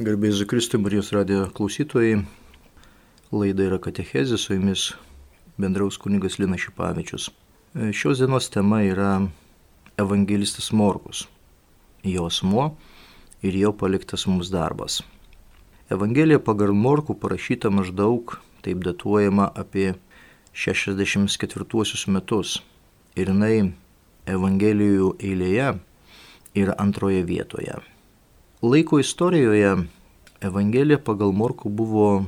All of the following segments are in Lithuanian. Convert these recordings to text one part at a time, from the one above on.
Garbėsiu Kristui, Marijos radijo klausytojai. Laida yra Katechezė, su jumis bendraus kunigas Lina Šipavičius. Šios dienos tema yra evangelistas Morkus, jo asmo ir jo paliktas mums darbas. Evangelija pagal Morkų parašyta maždaug, taip datuojama apie 64 metus. Ir jinai Evangelijų eilėje yra antroje vietoje. Laiko istorijoje Evangelija pagal Morku buvo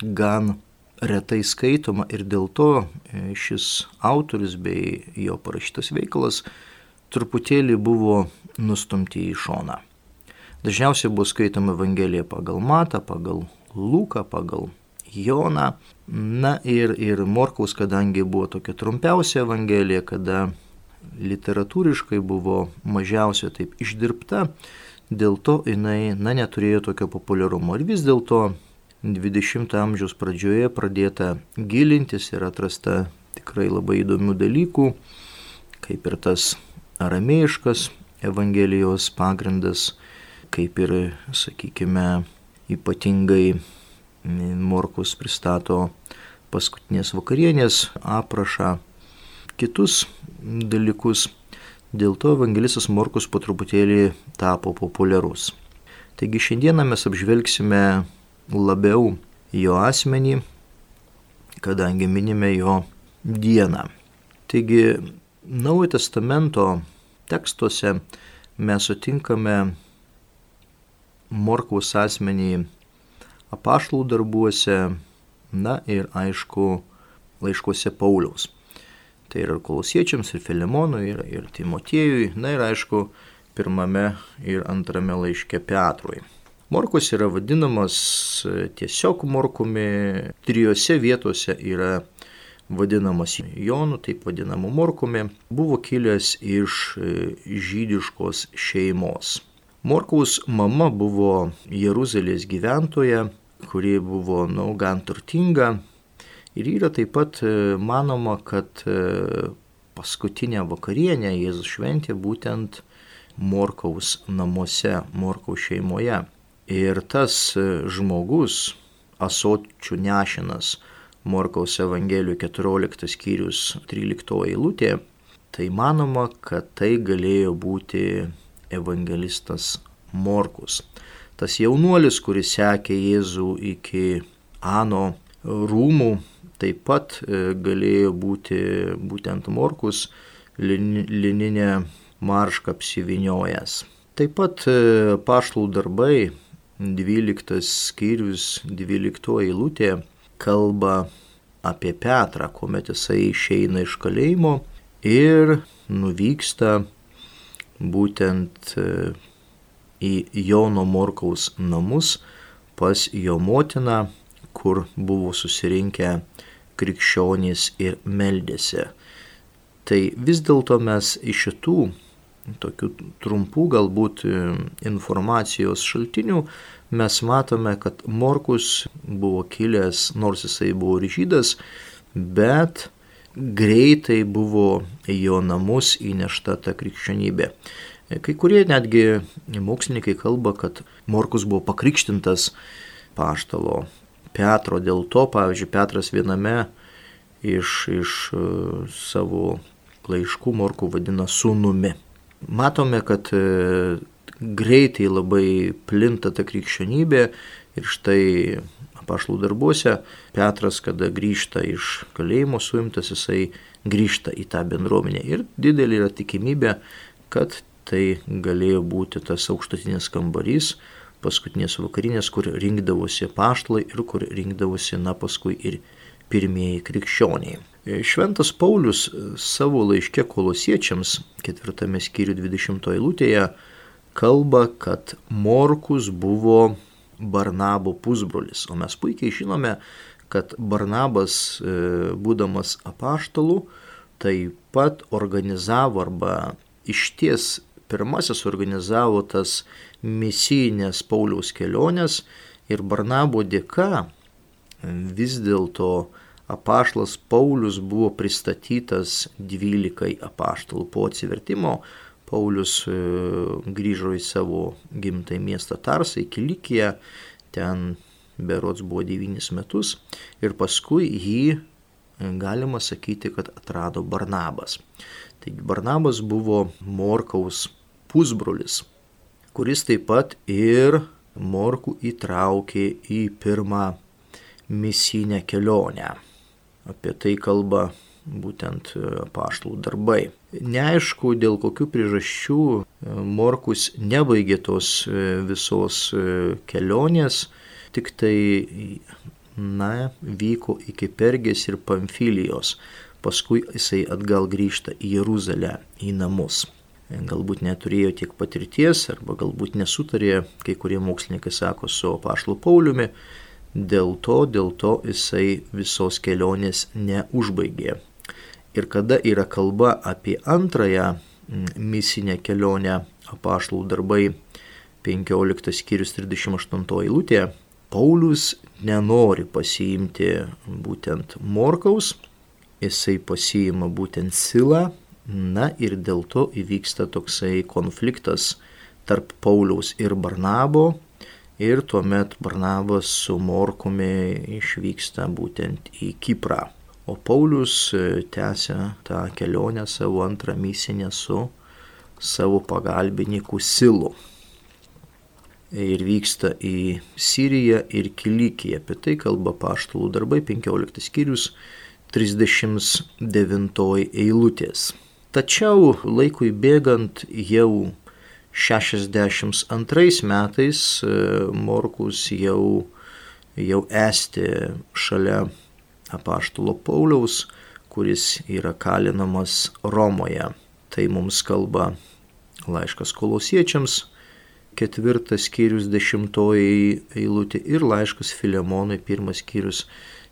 gan retai skaitoma ir dėl to e, šis autoris bei jo parašytas veikalas truputėlį buvo nustumti į šoną. Dažniausiai buvo skaitoma Evangelija pagal Matą, pagal Luką, pagal Joną. Na ir, ir Morkaus, kadangi buvo tokia trumpiausia Evangelija, kada literatūriškai buvo mažiausiai taip išdirbta, dėl to jinai, na, neturėjo tokio populiarumo. Ir vis dėlto 20-ojo amžiaus pradžioje pradėta gilintis ir atrasta tikrai labai įdomių dalykų, kaip ir tas aramėjiškas Evangelijos pagrindas, kaip ir, sakykime, ypatingai Morkus pristato paskutinės vakarienės aprašą, kitus dalykus Dėl to evangelistas Morkus po truputėlį tapo populiarus. Taigi šiandieną mes apžvelgsime labiau jo asmenį, kadangi minime jo dieną. Taigi Naujojo testamento tekstuose mes sutinkame Morkaus asmenį apaštalų darbuose, na ir aišku, laiškuose Pauliaus. Tai yra kolosiečiams, ir Filimonui, ir, ir Timotiejui, na ir aišku, pirmame ir antrame laiške Petrui. Morkus yra vadinamas e, tiesiog morkumi, trijose vietose yra vadinamas Jonu, taip vadinamu morkumi, buvo kilęs iš e, žydiškos šeimos. Morkaus mama buvo Jeruzalės gyventoja, kuri buvo, na, nu, gan turtinga, Ir yra taip pat e, manoma, kad e, paskutinę vakarienę Jėzus šventė būtent Morkaus namuose, Morkaus šeimoje. Ir tas e, žmogus, asočių nešinas, Morkaus Evangelijų 14 skyrius 13 eilutė, tai manoma, kad tai galėjo būti evangelistas Morkus. Tas jaunuolis, kuris sekė Jėzų iki Ano rūmų taip pat e, galėjo būti būtent Morkus lininę maršką apsiviniojęs. Taip pat e, paštlų darbai 12 skyrius 12 eilutė kalba apie Petrą, kuomet jisai išeina iš kalėjimo ir nuvyksta būtent e, į Jono Morkaus namus pas jo motiną, kur buvo susirinkę krikščionys ir meldėsi. Tai vis dėlto mes iš šitų tokių trumpų galbūt e, informacijos šaltinių mes matome, kad Morkus buvo kilęs, nors jisai buvo ryžydas, bet greitai buvo į jo namus įnešta ta krikščionybė. Kai kurie netgi mokslininkai kalba, kad Morkus buvo pakrikštintas paštalo Petro. Dėl to, pavyzdžiui, Petras viename iš, iš e, savo laiškų Morkų vadina sūnumi. Matome, kad e, greitai labai plinta ta krikščionybė ir štai apašlų darbuose Petras, kada grįžta iš kalėjimo suimtas, jisai grįžta į tą bendruomenę. Ir didelė yra tikimybė, kad tai galėjo būti tas aukštutinis kambarys, paskutinės vakarinės, kur rinkdavosi paštlai ir kur rinkdavosi, na, paskui ir pirmieji krikščioniai. E, Šventas Paulius e, savo laiške kolosiečiams, ketvirtame skyrių 20 eilutėje, kalba, kad Morkus buvo Barnabo pusbrolis. O mes puikiai žinome, kad Barnabas, e, būdamas apaštalu, taip pat organizavo arba išties pirmasis organizavo tas misijinės Pauliaus kelionės ir Barnabo dėka vis dėlto apaštlas Paulius buvo pristatytas dvylikai apaštalų po atsivertimo. Paulius e, grįžo į savo gimtąjį miestą Tarsą, į Kilikiją, ten berots buvo devynis metus ir paskui jį galima sakyti, kad atrado Barnabas. Taigi Barnabas buvo Morkaus pusbrolis, kuris taip pat ir Morkų įtraukė į pirmą misinę kelionę. Apie tai kalba būtent paštlų darbai. Neaišku, dėl kokių priežasčių Morkus nebaigė tos visos kelionės, tik tai, na, vyko iki Pergės ir Pamfilijos, paskui jisai atgal grįžta į Jeruzalę, į namus. Galbūt neturėjo tiek patirties, arba galbūt nesutarė, kai kurie mokslininkai sako, su apašlu Pauliumi, dėl to, dėl to jisai visos kelionės neužbaigė. Ir kada yra kalba apie antrąją misinę kelionę apašlų darbai 15 skyrius 38 eilutė, Paulius nenori pasiimti būtent Morkaus, jisai pasiima būtent Silą, na ir dėl to įvyksta toksai konfliktas tarp Pauliaus ir Barnabo ir tuomet Barnabas su Morkumi išvyksta būtent į Kiprą. O Paulius tęsia tą kelionę savo antrą misinę su savo pagalbininku Silu ir vyksta į Siriją ir Kilikiją. Apie tai kalba paštalų darbai 15 skyrius 39 eilutės. Tačiau laikui bėgant jau 62 metais e, Morkus jau, jau esti šalia apaštalo Pauliaus, kuris yra kalinamas Romoje. Tai mums kalba laiškas kolosiečiams ketvirtas skyrius dešimtoji eilutė ir laiškas Filemonui pirmas skyrius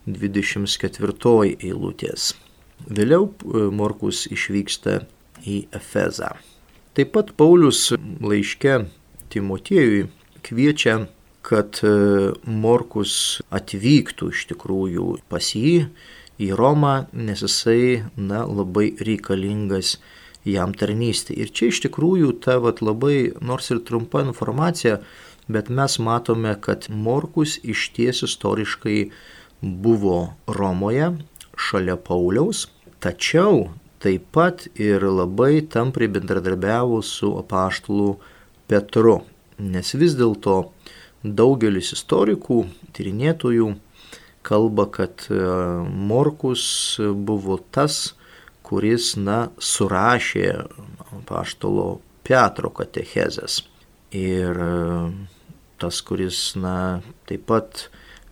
24 eilutės. Vėliau e, Morkus išvyksta į Efezą. Taip pat Paulius laiške Timotiejui kviečia, kad e, Morkus atvyktų iš tikrųjų pas jį į Romą, nes jisai na, labai reikalingas jam tarnystė. Ir čia iš tikrųjų ta vat, labai, nors ir trumpa informacija, bet mes matome, kad Morkus iš ties istoriškai buvo Romoje šalia Pauliaus, tačiau taip pat ir labai tamprai bendradarbiavo su apaštalu Petru, nes vis dėlto daugelis istorikų, tyrinėtojų kalba, kad e, Morkus buvo tas, kuris, na, surašė paštolo Petro katechezės. Ir e, tas, kuris, na, taip pat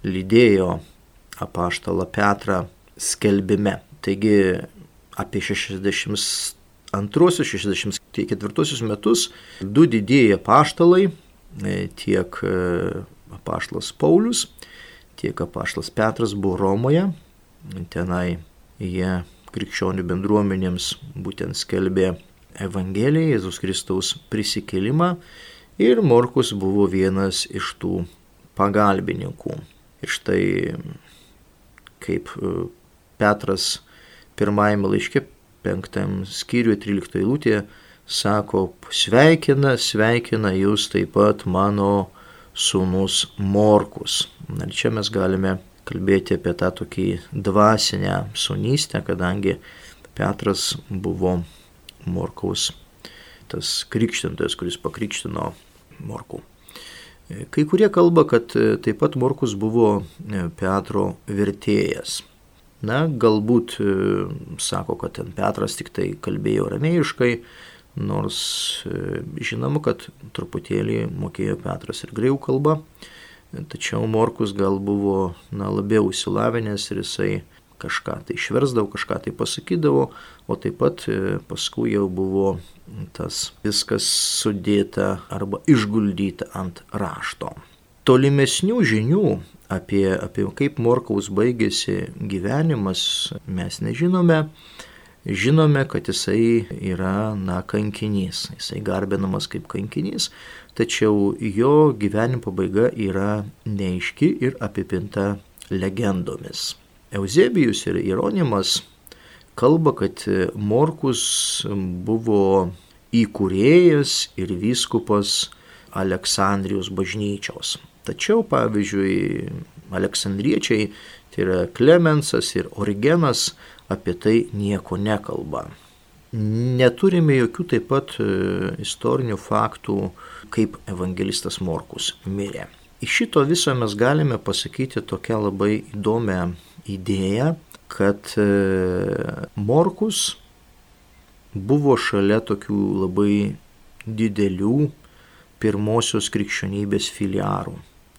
lydėjo apaštalą Petrą skelbime. Taigi apie 62-64 metus du didieji apaštalai, e, tiek e, apaštalas Paulius, tiek apaštalas Petras buvo Romoje. Tenai jie krikščionių bendruomenėms būtent skelbė Evangeliją, Jėzus Kristaus prisikelimą ir Morkus buvo vienas iš tų pagalbininkų. Ir štai kaip e, Petras pirmajame laiške, penktam skyriui, 13 eilutėje, sako, sveikina, sveikina jūs taip pat mano sūnus Morkus. Ir čia mes galime kalbėti apie tą tokį dvasinę sunystę, kadangi Petras buvo Morkaus tas krikštintojas, kuris pakrikštino Morkų. Kai kurie kalba, kad taip pat Morkus buvo Petro vertėjas. Na, galbūt sako, kad ten Petras tik tai kalbėjo ramėjiškai, nors žinoma, kad truputėlį mokėjo Petras ir greikų kalbą. Tačiau Morkus gal buvo na, labiau įsilavinęs ir jisai kažką tai išversdavo, kažką tai pasakydavo, o taip pat e, paskui jau buvo tas viskas sudėta arba išguldyta ant rašto. Tolimesnių žinių apie, apie kaip Morkaus baigėsi gyvenimas mes nežinome. Žinome, kad jisai yra, na, kankinys, jisai garbinamas kaip kankinys, tačiau jo gyvenimo pabaiga yra neaiški ir apipinta legendomis. Eusebijus ir Ironimas kalba, kad Morkus buvo įkūrėjas ir vyskupas Aleksandrijos bažnyčios. Tačiau, pavyzdžiui, aleksandriečiai, tai yra Klemensas ir Origenas, apie tai nieko nekalba. Neturime jokių taip pat e, istorinių faktų, kaip evangelistas Morkus mirė. Iš šito viso mes galime pasakyti tokią labai įdomią idėją, kad e, Morkus buvo šalia tokių labai didelių pirmosios krikščionybės filiarų.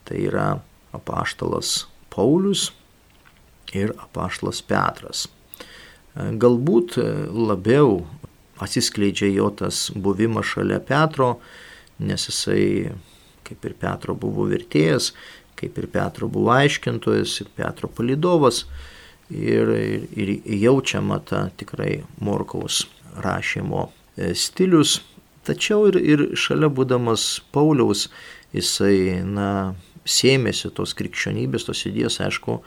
Tai yra apaštalas Paulius ir apaštalas Petras. Galbūt labiau atsiskleidžia jo tas buvimas šalia Petro, nes jisai, kaip ir Petro buvo vertėjas, kaip ir Petro buvo aiškintojas, ir Petro palidovas, ir, ir, ir jaučiama ta tikrai Morkaus rašymo e, stilius. Tačiau ir, ir šalia būdamas Pauliaus, jisai, na, sėmėsi tos krikščionybės, tos idėjos, aišku,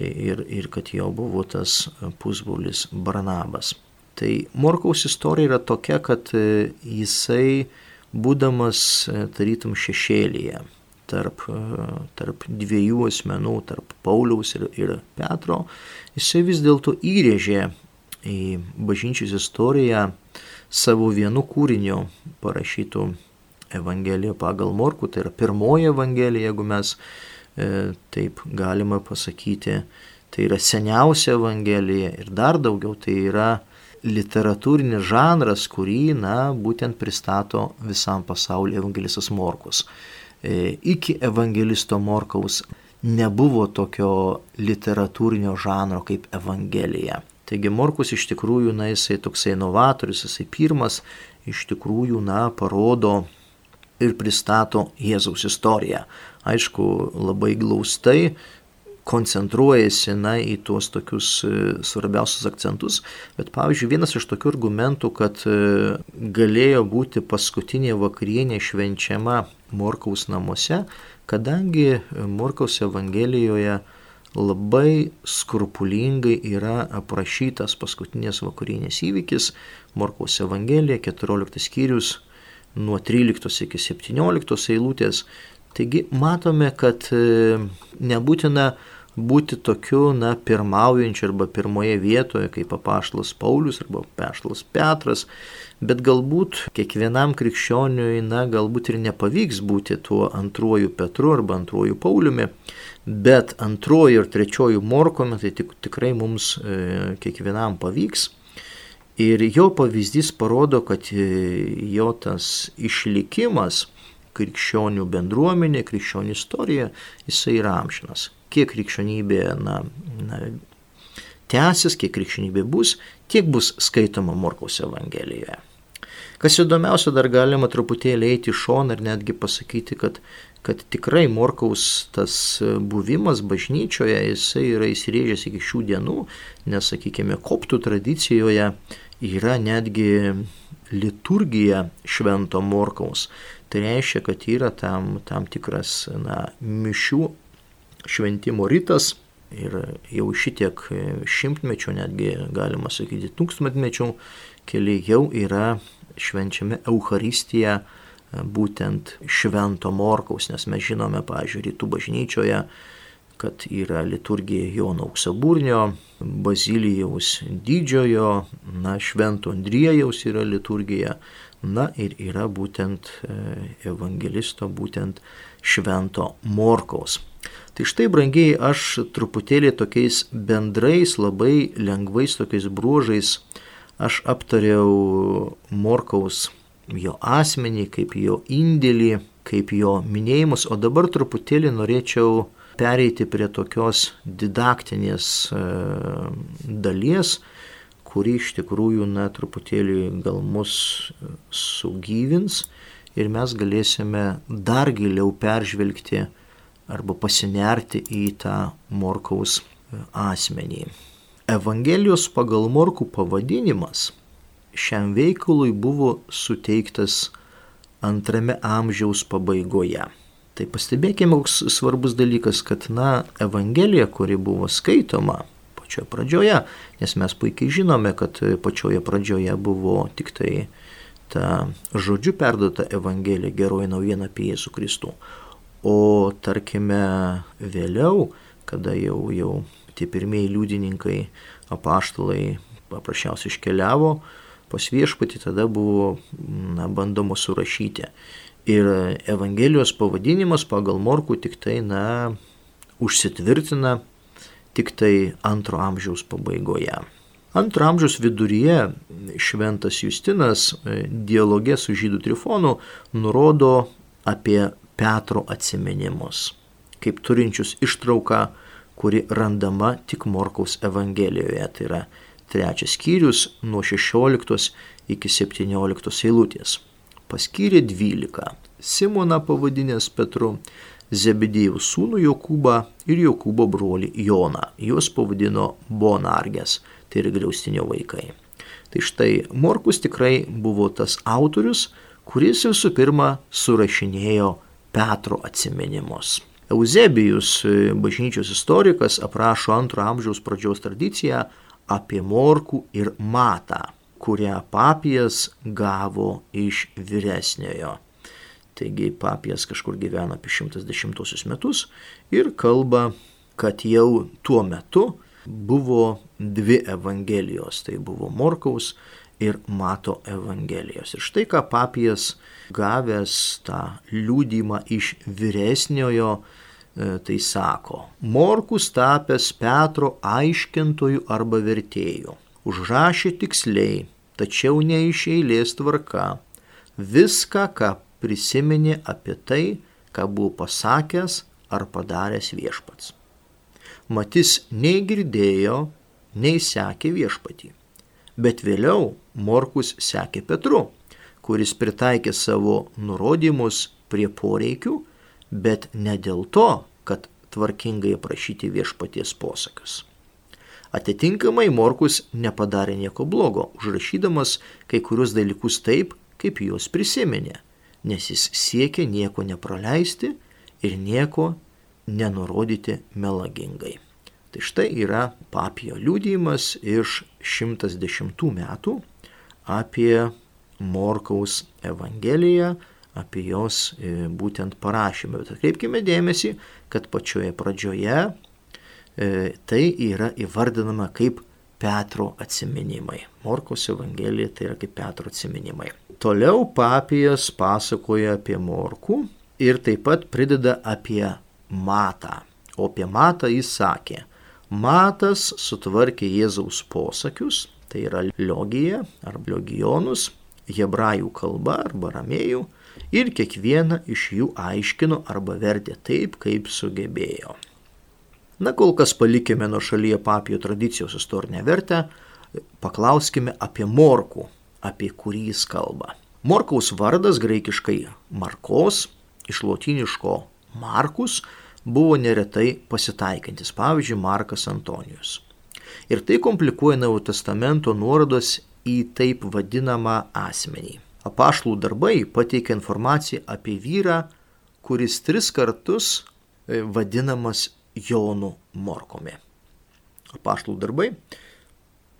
ir, ir kad jo buvo tas pusbrolis Barnabas. Tai Morkaus istorija yra tokia, kad e, jisai, būdamas e, tarytum šešėlyje, tarp, e, tarp dviejų asmenų, tarp Pauliaus ir, ir Petro, jisai vis dėlto įrėžė į bažnyčios istoriją savo vienu kūriniu parašytų Evangeliją pagal Morku, tai yra pirmoji Evangelija, jeigu mes E, taip galima pasakyti. Tai yra seniausia Evangelija ir dar daugiau tai yra literatūrinis žanras, kurį, na, būtent pristato visam pasauliu evangelistas Morkus. E, iki evangelisto Morkaus nebuvo tokio literatūrinio žanro kaip Evangelija. Taigi Morkus iš tikrųjų, na, jisai toksai inovatorius, jisai pirmas iš tikrųjų, na, parodo ir pristato Jėzaus istoriją. Aišku, labai glaustai koncentruojasi na, į tuos tokius e, svarbiausius akcentus, bet pavyzdžiui, vienas iš tokių argumentų, kad e, galėjo būti paskutinė vakarienė švenčiama Morkaus namuose, kadangi Morkaus Evangelijoje labai skrupulingai yra aprašytas paskutinės vakarienės įvykis, Morkaus Evangelija 14 skyrius nuo 13 iki 17 eilutės. Taigi matome, kad e, nebūtina būti tokiu, na, pirmaujančiu arba pirmoje vietoje, kaip apaštalas Paulius arba apaštalas Petras, bet galbūt kiekvienam krikščioniui, na, galbūt ir nepavyks būti tuo antruoju Petru arba antruoju Pauliumi, bet antroju ir trečiuoju Morkomi tai tik, tikrai mums e, kiekvienam pavyks. Ir jo pavyzdys parodo, kad e, jo tas išlikimas krikščionių bendruomenė, krikščionių istorija, jisai yra amžinas. Kiek krikščionybė na, na, tęsis, kiek krikščionybė bus, tiek bus skaitoma Morkaus Evangelijoje. Kas įdomiausia, dar galima truputėlį eiti iš šoną ir netgi pasakyti, kad, kad tikrai Morkaus tas buvimas bažnyčioje, jisai yra įsirėžęs iki šių dienų, nes, sakykime, koptų tradicijoje yra netgi liturgija švento morkaus. Tai reiškia, kad yra tam, tam tikras na, mišių šventimo rytas ir jau šitiek šimtmečių, netgi galima sakyti tūkstantmečių, keli jau yra švenčiame Euharistija būtent švento morkaus, nes mes žinome, pažiūrėjau, rytų bažnyčioje kad yra liturgija Jono Auksaburnio, Bazilijaus didžiojo, na, Švento Andriejaus yra liturgija, na ir yra būtent e, evangelisto, būtent Švento Morkaus. Tai štai, brangiai, aš truputėlį tokiais bendrais, labai lengvais tokiais bruožais aš aptariau Morkaus jo asmenį, kaip jo indėlį, kaip jo minėjimus, o dabar truputėlį norėčiau pereiti prie tokios didaktinės e, dalies, kuri iš tikrųjų, na, truputėlį gal mus sugyvins ir mes galėsime dar giliau peržvelgti arba pasinerti į tą Morkaus e, asmenį. Evangelijos pagal Morkų pavadinimas šiam veikalui buvo suteiktas antrame amžiaus pabaigoje. Tai pastebėkime, koks svarbus dalykas, kad, na, Evangelija, kuri buvo skaitoma pačioje pradžioje, nes mes puikiai žinome, kad pačioje pradžioje buvo tik tai ta žodžiu perduota Evangelija, geroji naujiena apie Jėzų Kristų. O tarkime vėliau, kada jau, jau tie pirmieji liudininkai, apaštalai paprasčiausiai iškeliavo pas viešpatį, tada buvo na, bandoma surašyti. Ir Evangelijos pavadinimas pagal Morkų tik tai, na, užsitvirtina tik tai antro amžiaus pabaigoje. Antro amžiaus viduryje šventas Justinas e, dialogė su žydų trifonu nurodo apie Petro atsiminimus, kaip turinčius ištrauką, kuri randama tik Morkaus Evangelijoje. Tai yra trečias skyrius nuo 16 iki 17 eilutės. Paskyrė 12. Simoną pavadinęs Petru, Zebedėjų sūnų Jokūbą ir Jokūbo brolį Joną. Juos pavadino Bonargės tai yra griaustinio vaikai. Tai štai Morkus tikrai buvo tas autorius, kuris visų pirma surašinėjo Petro atsiminimus. Eusebijus, bažnyčios istorikas, aprašo antro amžiaus pradžios tradiciją apie Morkų ir Matą, kurią papijas gavo iš vyresniojo. Taigi papijas kažkur gyvena apie 110 metus ir kalba, kad jau tuo metu buvo dvi evangelijos. Tai buvo Morkaus ir Mato evangelijos. Ir štai ką papijas gavęs tą liūdimą iš vyresniojo, tai sako, Morkus tapęs Petro aiškintojų arba vertėjų, užrašė tiksliai, tačiau ne iš eilės tvarka, viską, ką prisiminė apie tai, ką buvo pasakęs ar padaręs viešpats. Matis nei girdėjo, nei sekė viešpatį. Bet vėliau Morkus sekė Petru, kuris pritaikė savo nurodymus prie poreikių, bet ne dėl to, kad tvarkingai aprašyti viešpaties posakas. Atitinkamai Morkus nepadarė nieko blogo, užrašydamas kai kurios dalykus taip, kaip juos prisiminė, nes jis siekė nieko nepraleisti ir nieko nenurodyti melagingai. Tai štai yra papijo liūdėjimas iš 110 metų apie Morkaus Evangeliją, apie jos e, būtent parašymą. Bet atkreipkime dėmesį, kad pačioje pradžioje e, tai yra įvardinama kaip Petro atsiminimai. Morkos Evangelija tai yra kaip Petro atsiminimai. Toliau papijas pasakoja apie Morkų ir taip pat prideda apie matą. O apie matą jis sakė, matas sutvarkė Jėzaus posakius, tai yra liogija ar liogijonus, hebrajų kalba arba ramėjų, ir kiekvieną iš jų aiškino arba vertė taip, kaip sugebėjo. Na kol kas palikime nuo šalyje papijo tradicijos istorinę vertę, paklauskime apie morkų, apie kurį jis kalba. Morkaus vardas graikiškai Markos, iš lotiniško Markus buvo neretai pasitaikantis, pavyzdžiui, Markas Antonijus. Ir tai komplikuoja Naujo testamento nuorodos į taip vadinamą asmenį. Apaštlų darbai pateikia informaciją apie vyrą, kuris tris kartus e, vadinamas Jonu Morkomi. Apaštlų darbai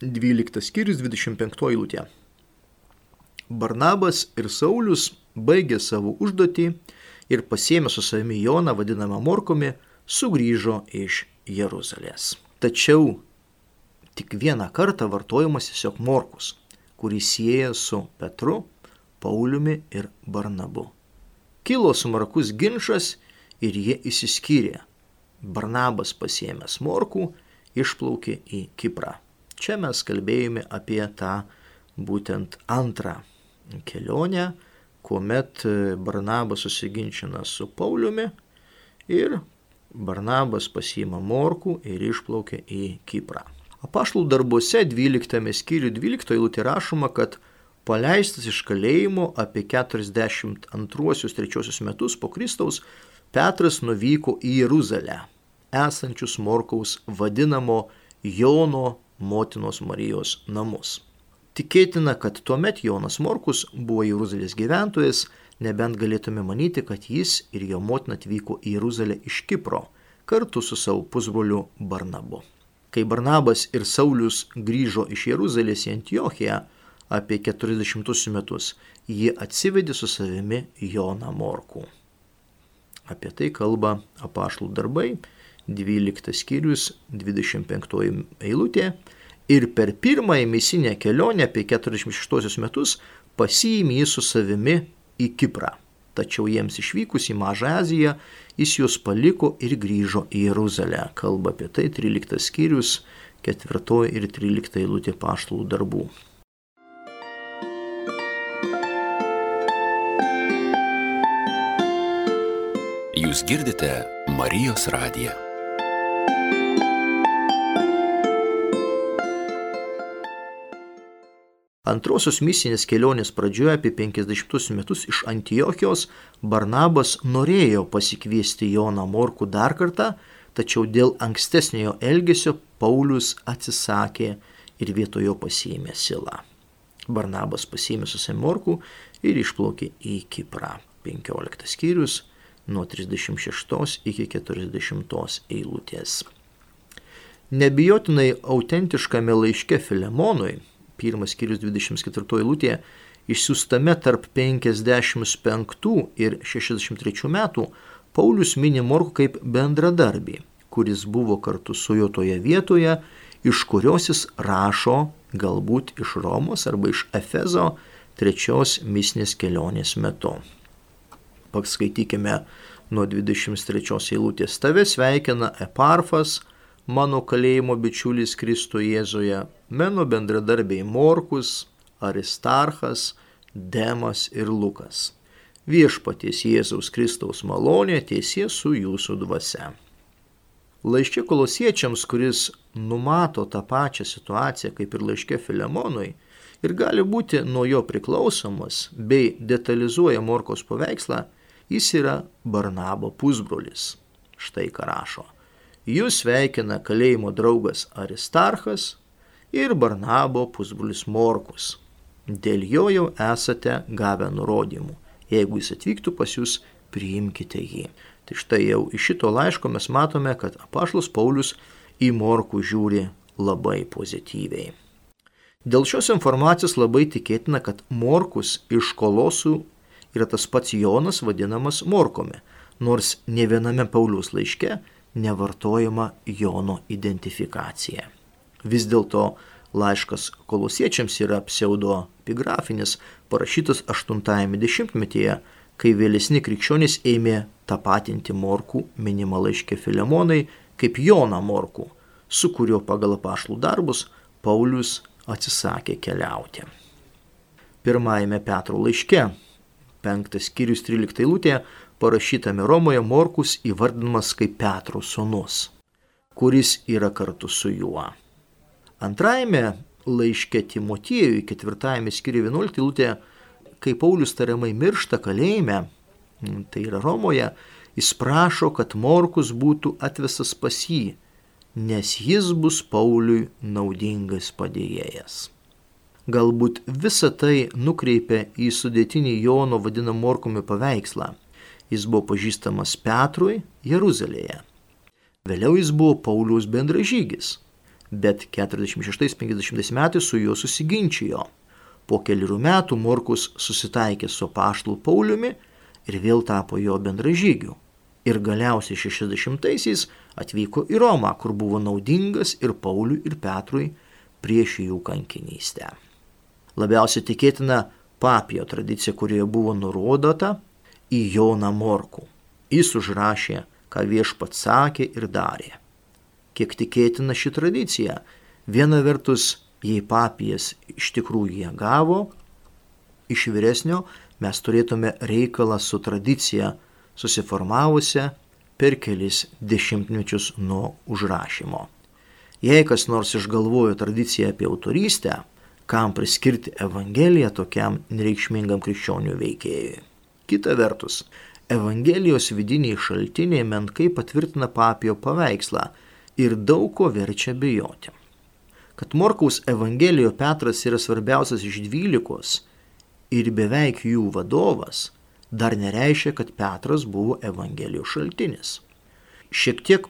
12 skyrius 25 eilutė. Barnabas ir Saulis baigė savo užduotį ir pasiemė su savimi Joną, vadinamą Morkomi, sugrįžo iš Jeruzalės. Tačiau tik vieną kartą vartojamas tiesiog Morkus, kurį sieja su Petru, Pauliumi ir Barnabu. Kilo smarkus ginčas ir jie įsiskyrė. Barnabas pasiemęs Morkų išplaukė į Kiprą. Čia mes kalbėjome apie tą būtent antrą kelionę, kuomet e, Barnabas susiginčina su Pauliumi ir Barnabas pasiima morkų ir išplaukia į Kiprą. Apaštlų darbuose 12 skyrių 12 eilutė rašoma, kad paleistas iš kalėjimo apie 42-3 metus po Kristaus Petras nuvyko į Jeruzalę, esančius Morkaus vadinamo Jono motinos Marijos namus. Tikėtina, kad tuomet Jonas Morkus buvo Jeruzalės gyventojas, nebent galėtume manyti, kad jis ir jo motina atvyko į Jeruzalę iš Kipro kartu su savo pusbroliu Barnabu. Kai Barnabas ir Saulis grįžo iš Jeruzalės į Antiochiją, apie 40 metus, jie atsivedė su savimi Joną Morkų. Apie tai kalba apaštlų darbai, 12 skyrius, 25 eilutė. Ir per pirmąją misinę kelionę apie 46 metus pasiėmė jį su savimi į Kiprą. Tačiau jiems išvykus į Mažą Aziją, jis juos paliko ir grįžo į Jeruzalę. Kalba apie tai 13 skyrius, 4 ir 13 eilutė paštlų darbų. Jūs girdite Marijos radiją. Antrosios misinės kelionės pradžioje apie 50 metus iš Antiochijos Barnabas norėjo pasikviesti Joną Morkų dar kartą, tačiau dėl ankstesniojo elgesio Paulius atsisakė ir vietojo pasiėmė Silą. Barnabas pasiėmė susimorkų ir išplaukė į Kiprą. 15 skyrius nuo 36 iki 40 eilutės. Nebijotinai autentiškame laiške Filemonui pirmas skyrius 24 eilutėje, išsiųstame tarp 55 ir 63 metų, Paulius mini Morku kaip bendradarbį, kuris buvo kartu su juo toje vietoje, iš kurios jis rašo galbūt iš Romos arba iš Efezo trečios misnės kelionės metu. Paskaitykime nuo 23 eilutės. Tave sveikina Eparfas, mano kalėjimo bičiulis Kristo Jėzoje, mano bendradarbiai Morkus, Aristarchas, Demas ir Lukas. Viešpaties Jėzaus Kristaus malonė tiesie su jūsų dvasia. Laiškė kolosiečiams, kuris numato tą pačią situaciją kaip ir laiškė Filemonui ir gali būti nuo jo priklausomas bei detalizuoja Morkos paveikslą, jis yra Barnabo pusbrolis. Štai ką rašo. Jūs sveikina kalėjimo draugas Aristarchas ir Barnabo pusbrolis Morkus. Dėl jo jau esate gavę nurodymų. Jeigu jis atvyktų pas jūs, priimkite jį. Tai štai jau iš šito laiško mes matome, kad apašlas Paulius į Morkų žiūri labai pozityviai. Dėl šios informacijos labai tikėtina, kad Morkus iš kolosų yra tas pats Jonas vadinamas Morkomi, nors ne viename Paulius laiške nevartojama Jono identifikacija. Vis dėlto laiškas kolosiečiams yra pseudoepigrafinis, parašytas 80-metyje, kai vėlesni krikščionys ėmė tapatinti Morkų minimą laiškę Filemonai kaip Joną Morkų, su kuriuo pagal apašlų darbus Paulius atsisakė keliauti. Pirmajame Petro laiške, penktas skyrius 13 eilutė, parašytame Romoje Morkus įvardinamas kaip Petro sūnus, kuris yra kartu su juo. Antrajame laiške Timotiejui, ketvirtajame skyriuje 11 lūtė, kai Paulius tariamai miršta kalėjime, tai yra Romoje, jis prašo, kad Morkus būtų atvesas pas jį, nes jis bus Pauliui naudingas padėjėjas. Galbūt visa tai nukreipia į sudėtinį Jono vadinamą Morkumi paveikslą jis buvo pažįstamas Petrui Jeruzalėje. Vėliau jis buvo Pauliaus bendražygis, bet 46-50 metais su juo susiginčijo. Po kelių metų Morkus susitaikė su paštlu Pauliumi ir vėl tapo jo bendražygiu. Ir galiausiai 60-aisiais atvyko į Romą, kur buvo naudingas ir Pauliui, ir Petrui prieš jų kankinystę. Labiausiai tikėtina papijo tradicija, kurioje buvo nurodota, į Joną Morkų. Jis užrašė, ką viešpat sakė ir darė. Kiek tikėtina ši tradicija, viena vertus, jei papijas iš tikrųjų ją gavo, iš vyresnio mes turėtume reikalą su tradicija susiformavusią per kelis dešimtmečius nuo užrašymo. Jei kas nors išgalvojo tradiciją apie autorystę, kam priskirti Evangeliją tokiam nereikšmingam krikščionių veikėjui. Kita vertus, Evangelijos vidiniai šaltiniai menkai patvirtina papijo paveikslą ir daug ko verčia bijoti. Kad Morkaus Evangelijoje Petras yra svarbiausias iš dvylikos ir beveik jų vadovas, dar nereiškia, kad Petras buvo Evangelijos šaltinis. Šiek tiek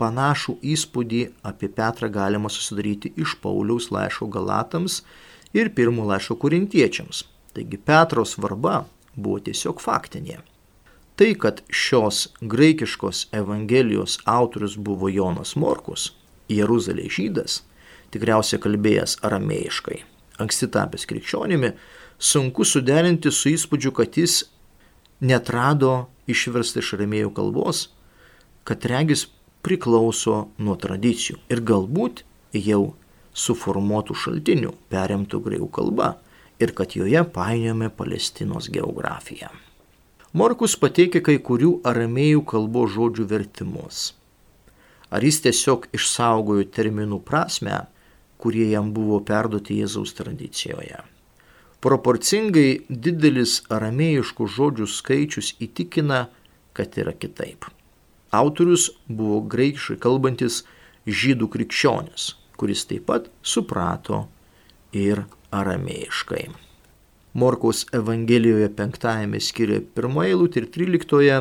panašų įspūdį apie Petrą galima susidaryti iš Pauliaus laiško Galatams ir pirmo laiško kurintiečiams. Taigi Petro svarba buvo tiesiog faktinė. Tai, kad šios graikiškos evangelijos autorius buvo Jonas Morkus, Jeruzalės žydas, tikriausiai kalbėjęs aramėjiškai, anksti tapęs krikščionimi, sunku suderinti su įspūdžiu, kad jis netrado išverstą iš aramėjų kalbos, kad regis priklauso nuo tradicijų ir galbūt jau suformuotų šaltinių perimtų graikų kalba ir kad joje painiojame Palestinos geografiją. Morkus pateikė kai kurių aramėjų kalbos žodžių vertimus. Ar jis tiesiog išsaugojo terminų prasme, kurie jam buvo perduoti Jėzaus tradicijoje. Proporcingai didelis aramėjiškų žodžių skaičius įtikina, kad yra kitaip. Autorius buvo graikiškai kalbantis žydų krikščionis, kuris taip pat suprato ir aramėjiškai. Morkaus Evangelijoje penktajame skiria pirmoje eilutė ir tryliktoje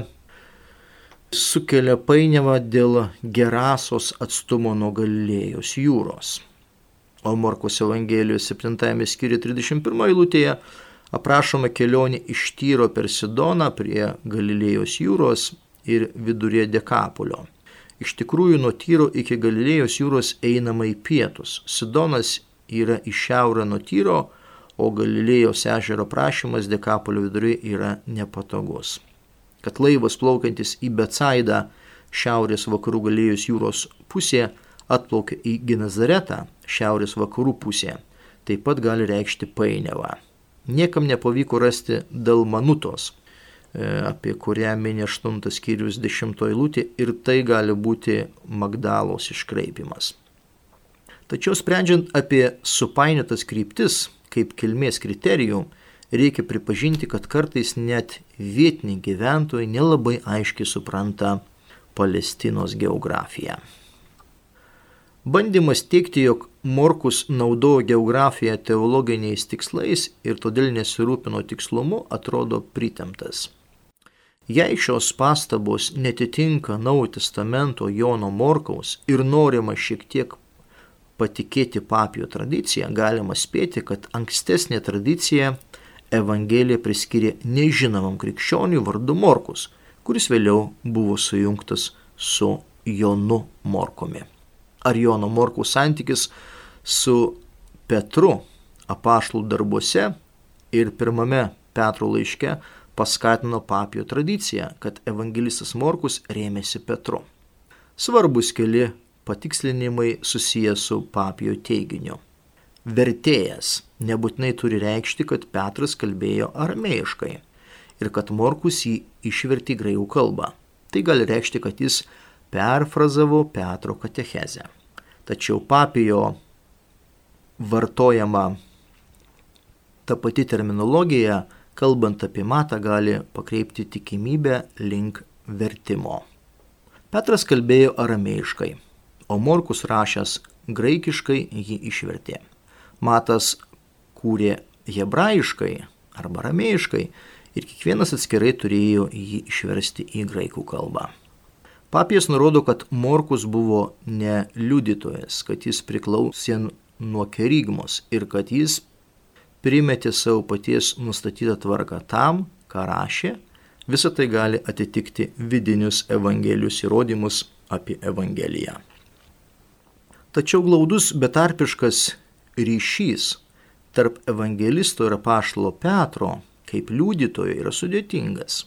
sukelia painiavą dėl gerasos atstumo nuo Galilėjos jūros. O Morkos Evangelijos 7 skyriuje 31 eilutėje aprašoma kelionė iš Tyro per Sidoną prie Galilėjos jūros ir vidurė Dekapolio. Iš tikrųjų, nuo Tyro iki Galilėjos jūros einama į pietus. Sidonas yra į šiaurę nuo Tyro, o Galilėjos ežero prašymas Dekapolio viduriai yra nepatogus. Kad laivas plaukiantis į Betsaidą šiaurės vakarų Galilėjos jūros pusėje atplaukia į Genazaretą šiaurės vakarų pusėje, taip pat gali reikšti painiavą. Niekam nepavyko rasti Dalmanutos, apie kurią minė 8 skyrius 10 eilutė ir tai gali būti Magdalos iškreipimas. Tačiau sprendžiant apie supainiotas kryptis kaip kilmės kriterijų, reikia pripažinti, kad kartais net vietiniai gyventojai nelabai aiškiai supranta Palestinos geografiją. Bandymas teikti, jog Morkus naudojo geografiją teologiniais tikslais ir todėl nesirūpino tikslumu, atrodo pritemtas. Jei šios pastabos netitinka Naujo testamento Jono Morkaus ir norima šiek tiek patikėti papijo tradiciją, galima spėti, kad ankstesnė tradicija Evangeliją priskiria nežinomam krikščioniui vardu Morkus, kuris vėliau buvo sujungtas su Jonu Morkumi. Ar Jono Morkaus santykis su Petru apaštlų darbuose ir pirmame Petro laiške paskatino papijo tradiciją, kad evangelistas Morkus rėmėsi Petru. Svarbus keli patikslinimai susijęs su papijo teiginiu. Vertėjas nebūtinai turi reikšti, kad Petras kalbėjo aramėjiškai ir kad Morkus jį išverti graikų kalbą. Tai gali reikšti, kad jis perfrazavo Petro katechezę. Tačiau papijo vartojama ta pati terminologija, kalbant apie matą, gali pakreipti tikimybę link vertimo. Petras kalbėjo aramėjiškai, o Morkus rašęs graikiškai jį išvertė. Matas kūrė hebrajiškai arba aramėjiškai ir kiekvienas atskirai turėjo jį išversti į graikų kalbą. Papijas nurodo, kad Morkus buvo ne liudytojas, kad jis priklausė nuo kerygmos ir kad jis primetė savo paties nustatytą tvarką tam, ką rašė, visą tai gali atitikti vidinius Evangelijos įrodymus apie Evangeliją. Tačiau glaudus betarpiškas ryšys tarp evangelisto ir apaštalo Petro kaip liudytojo yra sudėtingas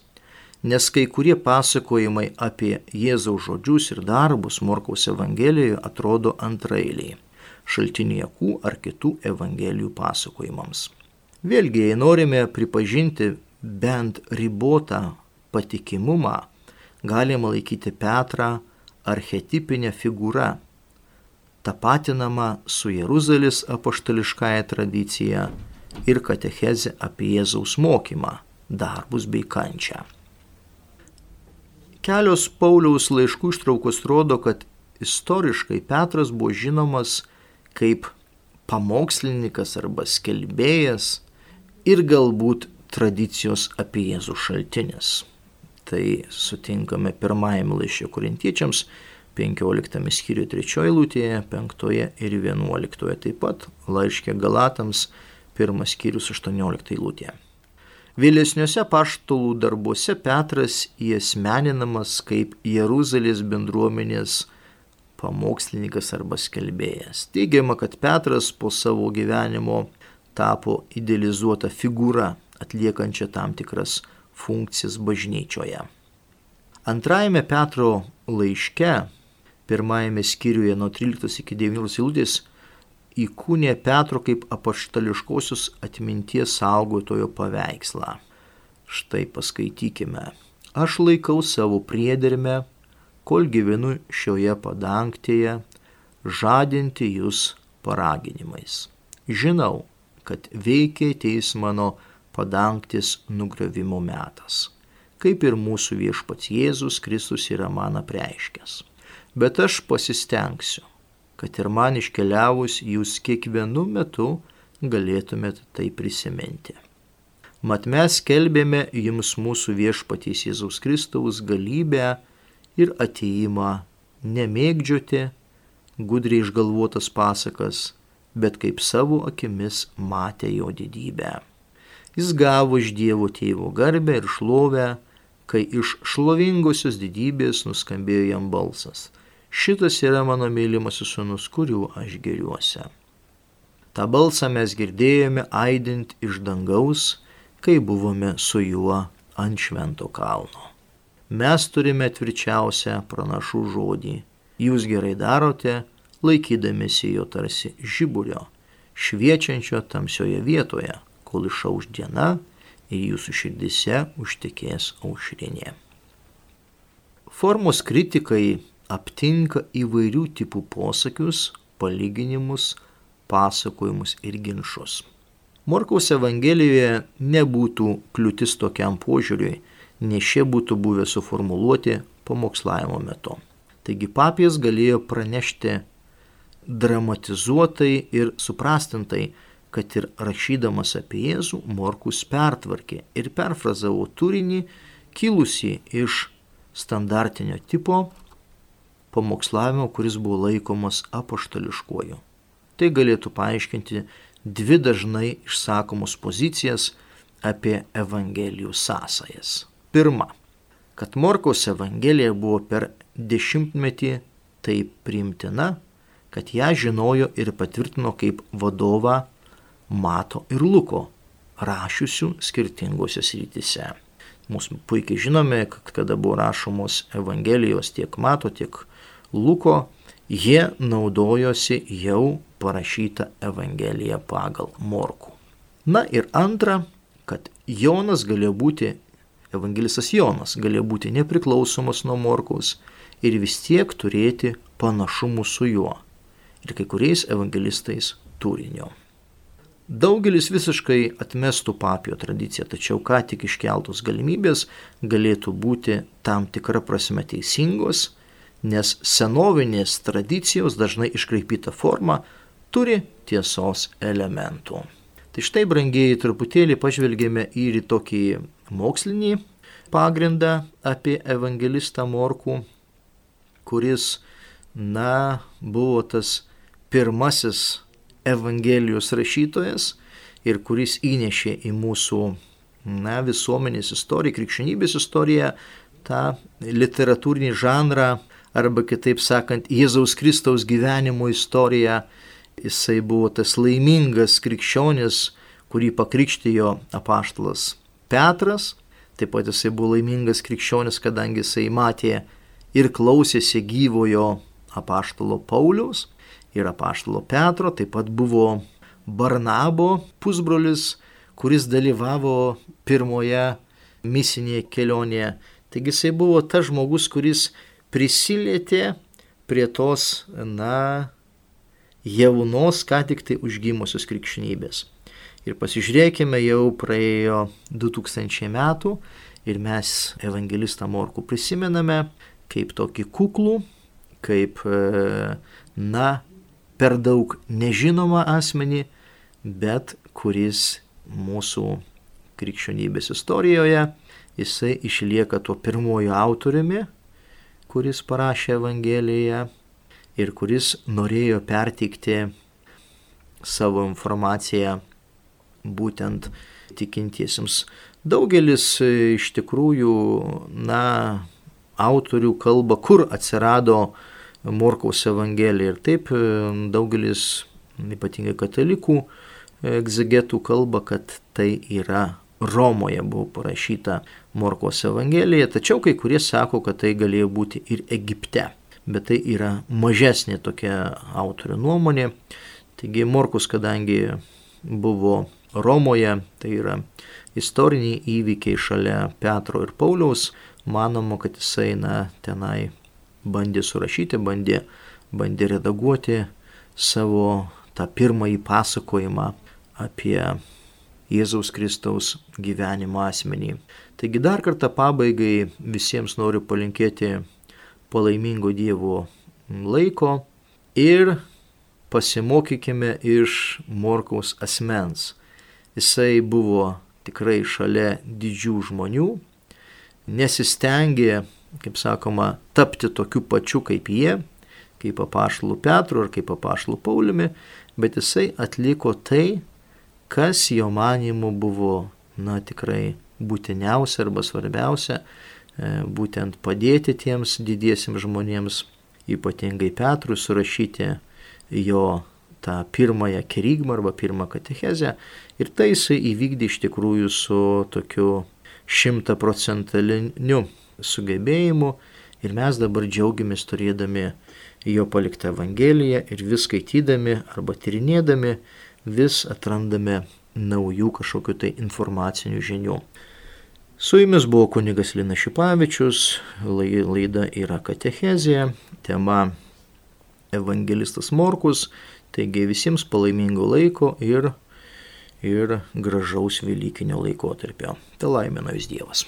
nes kai kurie pasakojimai apie Jėzaus žodžius ir darbus Morkaus Evangelijoje atrodo antrailiai šaltiniekų ar kitų Evangelijų pasakojimams. Vėlgi, jei norime pripažinti bent ribotą patikimumą, galima laikyti Petrą archetipinę figūrą, tapatinama su Jeruzalės apaštališkąją tradiciją ir katecheze apie Jėzaus mokymą, darbus bei kančią. Kelios Pauliaus laiškų ištraukos rodo, kad istoriškai Petras buvo žinomas kaip pamokslininkas arba skelbėjas ir galbūt tradicijos apie Jėzų šaltinis. Tai sutinkame pirmajame laiške korintiečiams 15 skyriuje 3 eilutėje, 5 ir 11, taip pat laiškė Galatams pirmas skyrius 18 eilutė. Vėlesniuose paštalų darbuose Petras įesmeninamas kaip Jeruzalės bendruomenės pamokslininkas arba skelbėjas. Teigiama, kad Petras po savo gyvenimo tapo idealizuota figūra, atliekančia tam tikras funkcijas bažnyčioje. Antrajame Petro laiške, pirmajame skyriuje nuo 13 iki 19 eilutės, įkūnė Petro kaip apaštališkosios atminties saugotojo paveikslą. Štai paskaitykime. Aš laikau savo priedermę, kol gyvenu šioje padangtėje, žadinti jūs paraginimais. Žinau, kad veikia ateis mano padangtis nugriovimo metas, kaip ir mūsų viešpats Jėzus Kristus yra man apreiškęs. Bet aš pasistengsiu, kad ir man iškeliavus jūs kiekvienu metu galėtumėt tai prisiminti. Mat mes kelbėme jums mūsų viešpatys Jėzaus Kristaus galybę ir ateimą nemėgdžioti gudriai išgalvotas pasakas, bet kaip savo akimis matė jo didybę. Jis gavo iš Dievo tėvo garbę ir šlovę, kai iš šlovingosios didybės nuskambėjo jam balsas šitas yra mano mylimasis sunus, kuriuo aš geriuosi. Ta balsą mes girdėjome aidint iš dangaus, kai buvome su juo ant švento kalno. Mes turime tvirčiausią pranašų žodį. Jūs gerai darote, laikydamėsi jo tarsi žiburio, šviečiančio tamsioje vietoje, kol išauš diena ir jūsų širdise užtekės aušrinė. Formos kritikai aptinka įvairių tipų posakius, palyginimus, pasakojimus ir ginčius. Morkaus Evangelijoje nebūtų kliūtis tokiam požiūriui, nes šie būtų buvę suformuluoti pamokslavimo metu. Taigi papijas galėjo pranešti dramatizuotai ir suprastintai, kad ir rašydamas apie Jėzų, Morkus pertvarkė ir perfrazavo turinį kilusi iš standartinio tipo pamokslavimo, kuris buvo laikomas apaštališkuoju. Tai galėtų paaiškinti dvi dažnai išsakomos pozicijas apie Evangelijų sąsajas. Pirma, kad Morkaus Evangelija buvo per dešimtmetį taip priimtina, kad ją žinojo ir patvirtino kaip vadovą Mato ir Luko, rašiusių skirtingose srityse. Mūsų puikiai žinome, kad kada buvo rašomos Evangelijos tiek Mato, tiek Luko, jie naudojosi jau parašytą Evangeliją pagal Morku. Na ir antra, kad Jonas galėjo būti, evangelistas Jonas galėjo būti nepriklausomas nuo Morkaus ir vis tiek turėti panašumų su juo ir kai kuriais evangelistais turinio. Daugelis visiškai atmestų papio tradiciją, tačiau ką tik iškeltos galimybės galėtų būti tam tikra prasme teisingos nes senovinės tradicijos dažnai iškraipyta forma turi tiesos elementų. Tai štai, brangiai, truputėlį pažvelgėme ir į tokį mokslinį pagrindą apie evangelistą Morkų, kuris, na, buvo tas pirmasis Evangelijos rašytojas ir kuris įnešė į mūsų, na, visuomenės istoriją, krikščionybės istoriją tą literatūrinį žanrą arba kitaip sakant, Jėzaus Kristaus gyvenimo istorija. Jisai buvo tas laimingas krikščionis, kurį pakrikštijo apaštalas Petras. Taip pat jisai buvo laimingas krikščionis, kadangi jisai matė ir klausėsi gyvojo apaštalo Pauliaus ir apaštalo Petro. Taip pat buvo Barnabo pusbrolis, kuris dalyvavo pirmoje misinėje kelionėje. Taigi jisai buvo tas žmogus, kuris prisilietė prie tos, na, jaunos, ką tik tai užgimusios krikšnybės. Ir pasižiūrėkime, jau praėjo 2000 metų ir mes evangelistą Morku prisimename kaip tokį kuklų, kaip, e, na, per daug nežinomą asmenį, bet kuris mūsų krikščionybės istorijoje, jisai išlieka tuo pirmoju autoriumi, kuris parašė Evangeliją ir kuris norėjo perteikti savo informaciją būtent tikintiesiems. Daugelis iš tikrųjų, na, autorių kalba, kur atsirado Morkaus Evangelija. Ir taip daugelis, ypatingai katalikų, egzegetų kalba, kad tai yra Romoje buvo parašyta Morkos Evangelija, tačiau kai kurie sako, kad tai galėjo būti ir Egipte. Bet tai yra mažesnė tokia autorių nuomonė. Taigi Morkus, kadangi buvo Romoje, tai yra istoriniai įvykiai šalia Petro ir Pauliaus, manoma, kad jisai na, tenai bandė surašyti, bandė, bandė redaguoti savo tą pirmąjį pasakojimą apie Jėzaus Kristaus gyvenimo asmenį. Taigi dar kartą pabaigai visiems noriu palinkėti palaimingo Dievo laiko ir pasimokykime iš Morkaus asmens. Jisai buvo tikrai šalia didžių žmonių, nesistengė, kaip sakoma, tapti tokiu pačiu kaip jie, kaip apaštalų Petru ar kaip apaštalų Pauliumi, bet jisai atliko tai, kas jo manimu buvo, na tikrai būtiniausia arba svarbiausia, e, būtent padėti tiems didiesiems žmonėms, ypatingai Petrui, surašyti jo tą pirmąją kerygmą arba pirmą katechezę ir tai jisai įvykdė iš tikrųjų su tokiu šimtaprocentaliniu sugebėjimu ir mes dabar džiaugiamės turėdami jo paliktą Evangeliją ir vis skaitydami arba tyrinėdami vis atrandame naujų kažkokiu tai informacinių žinių. Su jumis buvo kunigas Lina Šipavičius, laida yra katechezija, tema evangelistas Morkus, taigi visiems palaimingo laiko ir, ir gražaus Velykinio laikotarpio. Te laimina jūs Dievas.